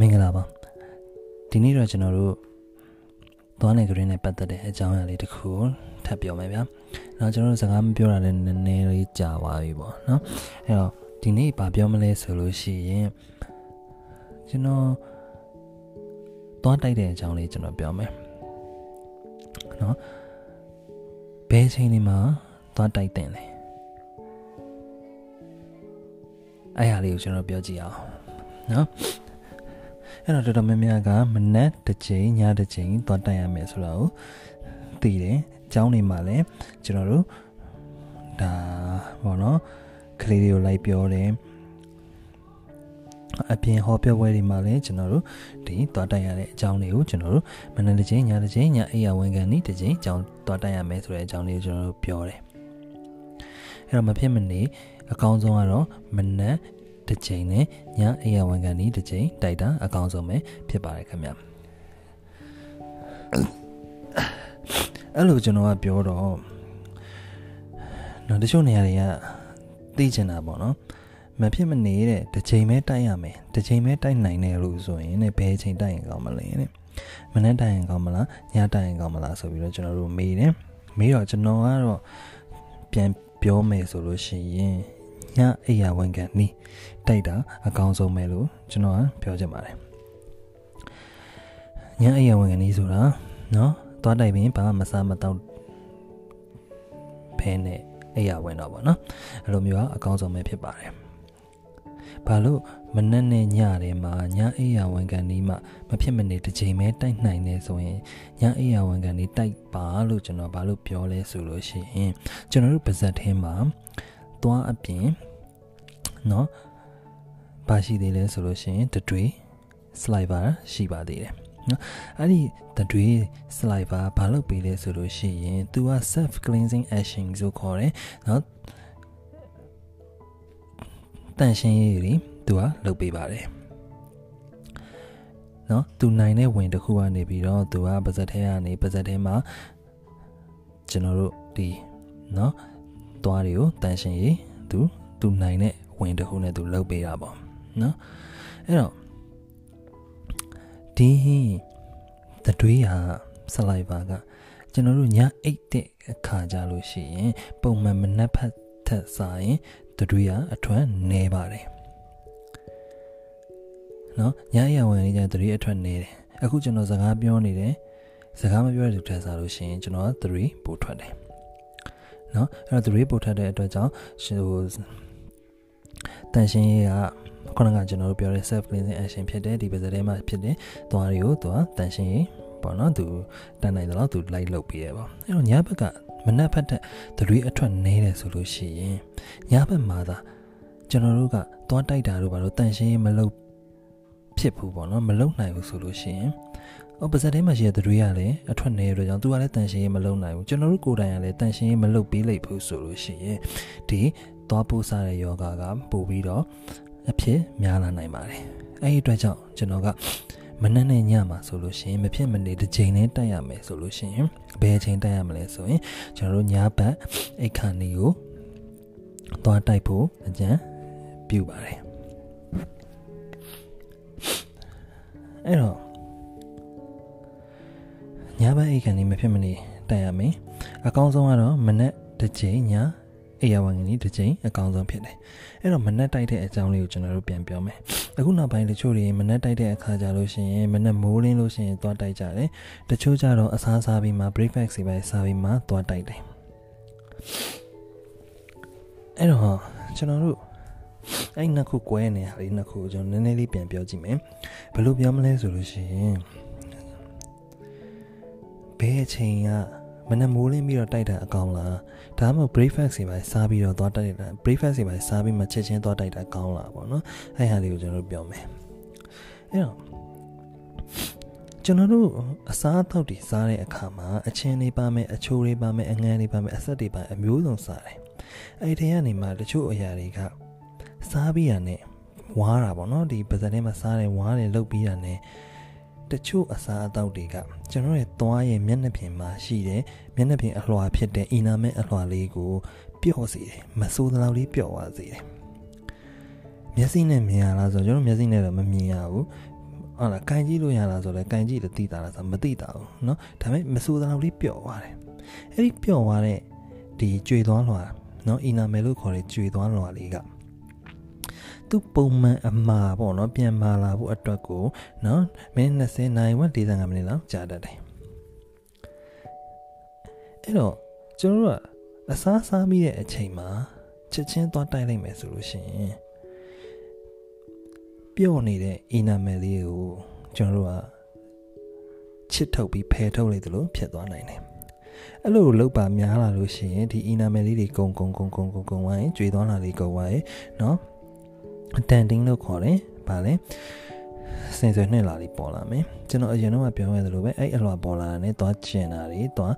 မင်္ဂလာပါဒီနေ့တော့ကျွန်တော်တို့သွားနေကြရင်းနဲ့ပတ်သက်တဲ့အကြောင်းအရာလေးတစ်ခုထပ်ပြောမယ်ဗျာ။နောက်ကျွန်တော်တို့စကားမပြောတာလည်းနည်းနည်းလေးကြာသွားပြီပေါ့နော်။အဲ့တော့ဒီနေ့ဘာပြောမလဲဆိုလို့ရှိရင်ကျွန်တော်သွားတိုက်တဲ့အကြောင်းလေးကျွန်တော်ပြောမယ်။နော်။ဘယ်ချိန်ဒီမှာသွားတိုက်တဲ့လဲ။အဲ့ဟာလေးကိုကျွန်တော်ပြောကြည့်အောင်။နော်။ အဲ့တော့တော်တော်များများကမနက်တစ်ချိန်ညတစ်ချိန်သွားတိုက်ရမယ်ဆိုတော့သိတယ်။ကျောင်းနေမှာလည်းကျွန်တော်တို့ဒါဘောနော်ကလေးတွေကိုလိုက်ပြောတယ်အပြင်ဟောပြောပွဲတွေမှာလည်းကျွန်တော်တို့ဒီသွားတိုက်ရတဲ့အကြောင်းတွေကိုကျွန်တော်တို့မနက်တစ်ချိန်ညတစ်ချိန်ညအိယာဝန်ခံဤတစ်ချိန်ကျောင်းသွားတိုက်ရမယ်ဆိုတဲ့အကြောင်းလေးကိုကျွန်တော်တို့ပြောတယ်အဲ့တော့မဖြစ်မနေအကောင်းဆုံးကတော့မနက် တစ်ချိန်နဲ့ညအိယာဝန်ခံဤတစ်ချိန်တိုက်တာအကောင်းဆုံးပဲဖြစ်ပါတယ်ခင်ဗျအဲ့လိုကျွန်တော်ကပြောတော့တော့တချို့နေရာတွေကသိချင်တာပေါ့နော်မဖြစ်မနေတဲ့တစ်ချိန်ပဲတိုက်ရမယ်တစ်ချိန်ပဲတိုက်နိုင်တယ်လို့ဆိုရင်ねဘယ်ချိန်တိုက်ရင်ကောင်းမလဲတဲ့မနေ့တိုက်ရင်ကောင်းမလားညတိုက်ရင်ကောင်းမလားဆိုပြီးတော့ကျွန်တော်တို့မေးတယ်မေးတော့ကျွန်တော်ကတော့ပြန်ပြောမယ်ဆိုလို့ရှိရင် ညအိယာဝန်ခံနီးတိုက်တာအကောင်းဆုံးပဲလို့ကျွန်တော်ကပြောချင်ပါတယ်ညအိယာဝန်ခံနီးဆိုတာနော်သွားတိုက်ပြီးဘာမှမစားမတော့ဖဲနဲ့အိယာဝင်တော့ဗောနော်အဲ့လိုမျိုးကအကောင်းဆုံးပဲဖြစ်ပါတယ်ဘာလို့မနက်နဲ့ညတွေမှာညအိယာဝန်ခံဒီမှမဖြစ်မနေတစ်ချိန်ပဲတိုက်နိုင်နေဆိုရင်ညအိယာဝန်ခံဒီတိုက်ပါလို့ကျွန်တော်ဘာလို့ပြောလဲဆိုလို့ရှိရင်ကျွန်တော်တို့ပါဇက်ထင်းမှာ သွားအပြင်เนาะဘာရှိသေးလဲဆိုလို့ရှိရင်တတွေ sliver ရှိပါသေးတယ်နော်အဲ့ဒီတတွေ sliver ဘာလုပ်ပေးလဲဆိုလို့ရှိရင်သူက self cleansing action ဆိုခေါ်တယ်နော်တန်ရှင်းရေးတွေသူကလုပ်ပေးပါတယ်နော်သူနိုင်တဲ့ဝင်တစ်ခုကနေပြီးတော့သူကပါဇက်ထဲကနေပါဇက်ထဲမှာကျွန်တော်တို့ဒီနော် သွားတွေကိုတန်ရှင်းရေးသူသူနိုင်တဲ့ဝင်တစ်ခုနဲ့သူလုပ်ပေးတာပေါ့နော်အဲ့တော့ဒီတတွေးဟာဆလိုက်ပါကကျွန်တော်တို့ညအိတ်တဲ့အခါကြလို့ရှိရင် ပုံမှန်မနှက်ဖက်ထက်စားရင်တတွေးဟာအထွန်းနေပါတယ်နော်ညအိယာဝင်နေကြတတွေးအထွန်းနေတယ်အခုကျွန်တော်စကားပြောနေတယ်စကားမပြောတဲ့လူထက်စားလို့ရှိရင်ကျွန်တော်တတွေးပို့ထွက်တယ် နော်အဲ့တော့တတွေးပို့ထွက်တဲ့အတွက်ကြောင့်ဟိုတန်ရှင်းရေးကခုနကကျွန်တော်တို့ပြောတဲ့ self cleansing action ဖြစ်တဲ့ဒီပါးစပ်ထဲမှာဖြစ်တဲ့သွားတွေကိုသူကတန်ရှင်းရေးပေါ့နော်သူတန်နိုင်တယ်လို့သူလိုက်လုပ်ပေးရပါအဲ့တော့ညဘက်ကမနက်ဖက်တဲ့သတွေအထွက်နေတယ်ဆိုလို့ရှိရင်ညဘက်မှာသာကျွန်တော်တို့ကသွားတိုက်တာတို့ဘာလို့တန်ရှင်းရေးမလုပ်ဖြစ်ဘူးပေါ့နော်မလုပ်နိုင်ဘူးဆိုလို့ရှိရင် အော်ပါဇက်ထဲမှာရှိတဲ့တွေကလည်းအထွက်နေရတော့ကြောင့်သူကလည်းတန်ရှင်းရေးမလုပ်နိုင်ဘူးကျွန်တော်တို့ကိုယ်တိုင်ကလည်းတန်ရှင်းရေးမလုပ်ပေးလိုက်ဘူးဆိုလို့ရှိရင်ဒီသွားပိုးစားတဲ့ယောဂကပို့ပြီးတော့အဖြစ်များလာနိုင်ပါတယ်အဲ့ဒီအတွက်ကြောင့်ကျွန်တော်ကမနက်နဲ့ညမှာဆိုလို့ရှိရင်မဖြစ်မနေတစ်ချိန်နဲ့တက်ရမယ်ဆိုလို့ရှိရင်ဘယ်ချိန်တက်ရမလဲဆိုရင်ကျွန်တော်တို့ညဘက်အိတ်ခါနေကိုသွားတိုက်ဖို့အကြံပြုပါတယ်အဲ့တော့ ညဘက်အိတ်ခါနေမဖြစ်မနေတက်ရမယ်အကောင်းဆုံးကတော့မနက်တစ်ချိန်ညအေယာဝန်ကြီးတစ်ချိန်အကောင်းဆုံးဖြစ်တယ်အဲ့တော့မနက်တိုက်တဲ့အကြောင်းလေးကိုကျွန်တော်တို့ပြန်ပြောမယ်အခုနောက်ပိုင်းတချို့တွေမနက်တိုက်တဲ့အခါကြလို့ရှိရင်မနက်မိုးလင်းလို့ရှိရင်သွားတိုက်ကြတယ်တချို့ကြတော့အစားစားပြီးမှ breakfast တွေပဲစားပြီးမှသွားတိုက်တယ်အဲ့တော့ကျွန်တော်တို့အဲ့နှစ်ခုကွဲနေဟာလေးနှစ်ခုကျွန်တော်နည်းနည်းလေးပြန်ပြောကြည့်မယ်ဘယ်လိုပြောမလဲဆိုလို့ရှိရင် ဘယ်အချိန်ကမနက်မိုးလင်းပြီးတော့တိုက်တာအကောင်လားဒါမှမဟုတ် breakfast တွေပဲစားပြီးတော့သွားတိုက်တာ breakfast တွေပဲစားပြီးမှချက်ချင်းသွားတိုက်တာကောင်းလားပေါ့နော်အဲ့ဟာလေးကိုကျွန်တော်တို့ပြောမယ်အဲ့တော့ကျွန်တော်တို့အစားအသောက်တွေစားတဲ့အခါမှာအချင်းတွေပါမယ်အချိုးတွေပါမယ်အငန်းတွေပါမယ်အဆက်တွေပါအမျိုးစုံစားတယ်အဲ့ဒီကနေမှတချို့အရာတွေကစားပြီးရနဲ့ဝါးတာပေါ့နော်ဒီပါဇက်ထဲမှာစားတယ်ဝါးတယ်လုတ်ပြီးရနဲ့ တချို့အစားအသောက်တွေကကျွန်တော်ရဲ့သွားရဲ့မျက်နှာပြင်မှာရှိတဲ့မျက်နှာပြင်အလွှာဖြစ်တဲ့အီနာမဲအလွှာလေးကိုပျော့စေတယ်မဆိုးသလောက်လေးပျော့သွားစေတယ်မျက်စိနဲ့မြင်ရလားဆိုတော့ကျွန်တော်မျက်စိနဲ့တော့မမြင်ရဘူး ဟုတ်လားကန်ကြည့်လို့ရလားဆိုတော့ကန်ကြည့်လို့သိတာလားဆိုမသိတာဘူးเนาะဒါပေမဲ့မဆိုးတဲ့လောက်လေးပျော့သွားတယ်အဲ့ဒီပျော့သွားတဲ့ဒီကျွေသွားလွှာเนาะအီနာမယ်လို့ခေါ်တဲ့ကျွေသွားလွှာလေးက သူပုံမှန်အမှားပေါ့နော်ပြန်မာလာဖို့အတွက်ကိုနော်မိနစ်20နိုင်ဝက်45မိနစ်လောက်ကြာတတ်တယ်အဲ့တော့ကျွန်တော်တို့ကအစားစားပြီးတဲ့အချိန်မှာချက်ချင်းသွားတိုက်လိုက်မယ်ဆိုလို့ရှိရင်ပြော့နေတဲ့အီနာမယ်လေးကိုကျွန်တော်တို့ကချစ်ထုတ်ပြီးဖယ်ထုတ်လိုက်သလိုဖြစ်သွားနိုင်တယ်အဲ့လိုလောက်ပါများလာလို့ရှိရင်ဒီအီနာမယ်လေးတွေကုံကုံကုံကုံကုံကုံဝိုင်းကျွေသွားတာလေးကုံဝိုင်းเนาะ တန်တင်းလို့ခေါ်တယ်ဗာလဲစင်စယ်နှစ်လာလေးပေါ်လာမယ်ကျွန်တော်အရင်တော့ပြောခဲ့သလိုပဲအဲ့အလွာပေါ်လာတာနဲ့သွားကျင်တာတွေသွား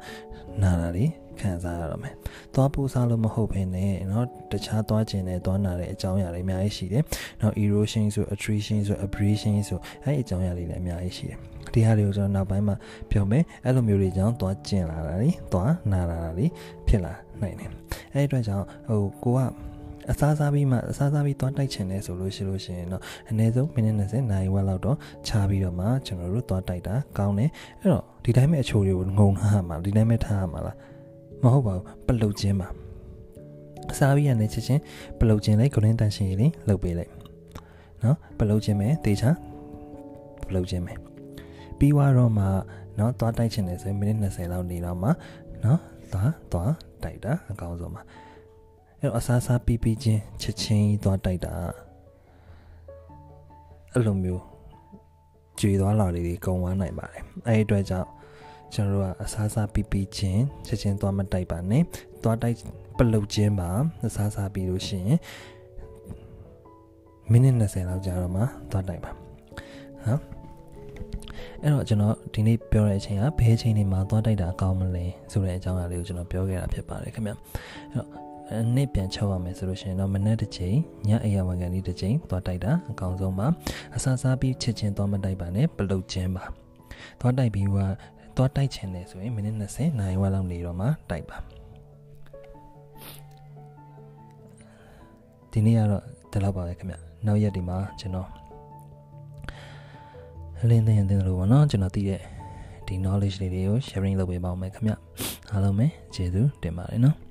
နာတာတွေခံစားရတော့မယ်။သွားပူစားလို့မဟုတ်ဘဲနဲ့เนาะတခြားသွားကျင်တဲ့သွားနာတဲ့အကြောင်းအရာတွေအများကြီးရှိတယ်။နောက် erosion ဆို attrition ဆို abrasion ဆိုအဲ့ဒီအကြောင်းအရာတွေလည်းအများကြီးရှိတယ်။ဒီဟာတွေကိုကျွန်တော်နောက်ပိုင်းမှာပြောမယ်။အဲ့လိုမျိုးတွေကြောင့်သွားကျင်လာတာတွေသွားနာလာတာတွေဖြစ်လာနိုင်တယ်။အဲ့ဒီအတွက်ကြောင့်ဟိုကိုက အစားစားပြီးမှအစားစားပြီးသွားတိုက်ချင်တယ်ဆိုလို့ရှိလို့ရှိရင်တော့အနည်းဆုံးမိနစ်20နာရီဝက်လောက်တော့ခြားပြီးတော့မှကျွန်တော်တို့သွားတိုက်တာကောင်းတယ်အဲ့တော့ဒီတိုင်းပဲအချိုတွေကိုငုံထားမှာဒီတိုင်းပဲထားရမှာလားမဟုတ်ပါဘူးပလုတ်ခြင်းပါအစားပြီးရနေချက်ချင်းပလုတ်ခြင်းလိုက်ဂရင်းတန်ရှင်ရည်လေးလှုပ်ပေးလိုက်နော်ပလုတ်ခြင်းပဲတေချာပလုတ်ခြင်းပဲပြီးွားတော့မှနော်သွားတိုက်ချင်တယ်ဆိုရင်မိနစ်20လောက်နေတော့မှနော်သွားသွားတိုက်တာအကောင်းဆုံးပါ အဲ့တော့အစားစားပြီးပြီးချင်းချက်ချင်းသွားတိုက်တာအဲ့လိုမျိုးကြွေသွားလာလေးတွေကုံဝမ်းနိုင်ပါတယ်အဲ့ဒီအတွက်ကြောင့်ကျွန်တော်တို့ကအစားစားပြီးပြီးချင်းချက်ချင်းသွားမတိုက်ပါနဲ့သွားတိုက်ပလုတ်ခြင်းပါအစားစားပြီးလို့ရှိရင်မိနစ်20လောက်ကြာတော့မှသွားတိုက်ပါဟမ်အဲ့တော့ကျွန်တော်ဒီနေ့ပြောတဲ့အချိန်ကဘယ်အချိန်တွေမှာသွားတိုက်တာအကောင်းမလဲဆိုတဲ့အကြောင်းအရာလေးကိုကျွန်တော်ပြောခဲ့တာဖြစ်ပါတယ်ခင်ဗျအဲ့တော့ နေ့ပြန်ချောက်ရမယ်ဆိုလို့ရှိရင်တော့မနေ့တစ်ချိန်ညအရာဝန်ခံဒီတစ်ချိန်သွားတိုက်တာအကောင်းဆုံးပါအစားစားပြီးချစ်ချင်းသွားမတိုက်ပါနဲ့ပလုတ်ခြင်းပါသွားတိုက်ပြီးကသွားတိုက်ချင်တယ်ဆိုရင်မိနစ်20နိုင်ဝက်လောက်နေတော့မှတိုက်ပါဒီနေ့ကတော့ဒီလောက်ပါပဲခင်ဗျနောက်ရက်ဒီမှာကျွန်တော်အလင်းသိရင်သိလို့ပေါ့နော်ကျွန်တော်သိတဲ့ဒီ knowledge လေးတွေကို sharing လုပ်ပေးပါဦးမယ်ခင်ဗျအားလုံးပဲကျေးဇူးတင်ပါတယ်နော်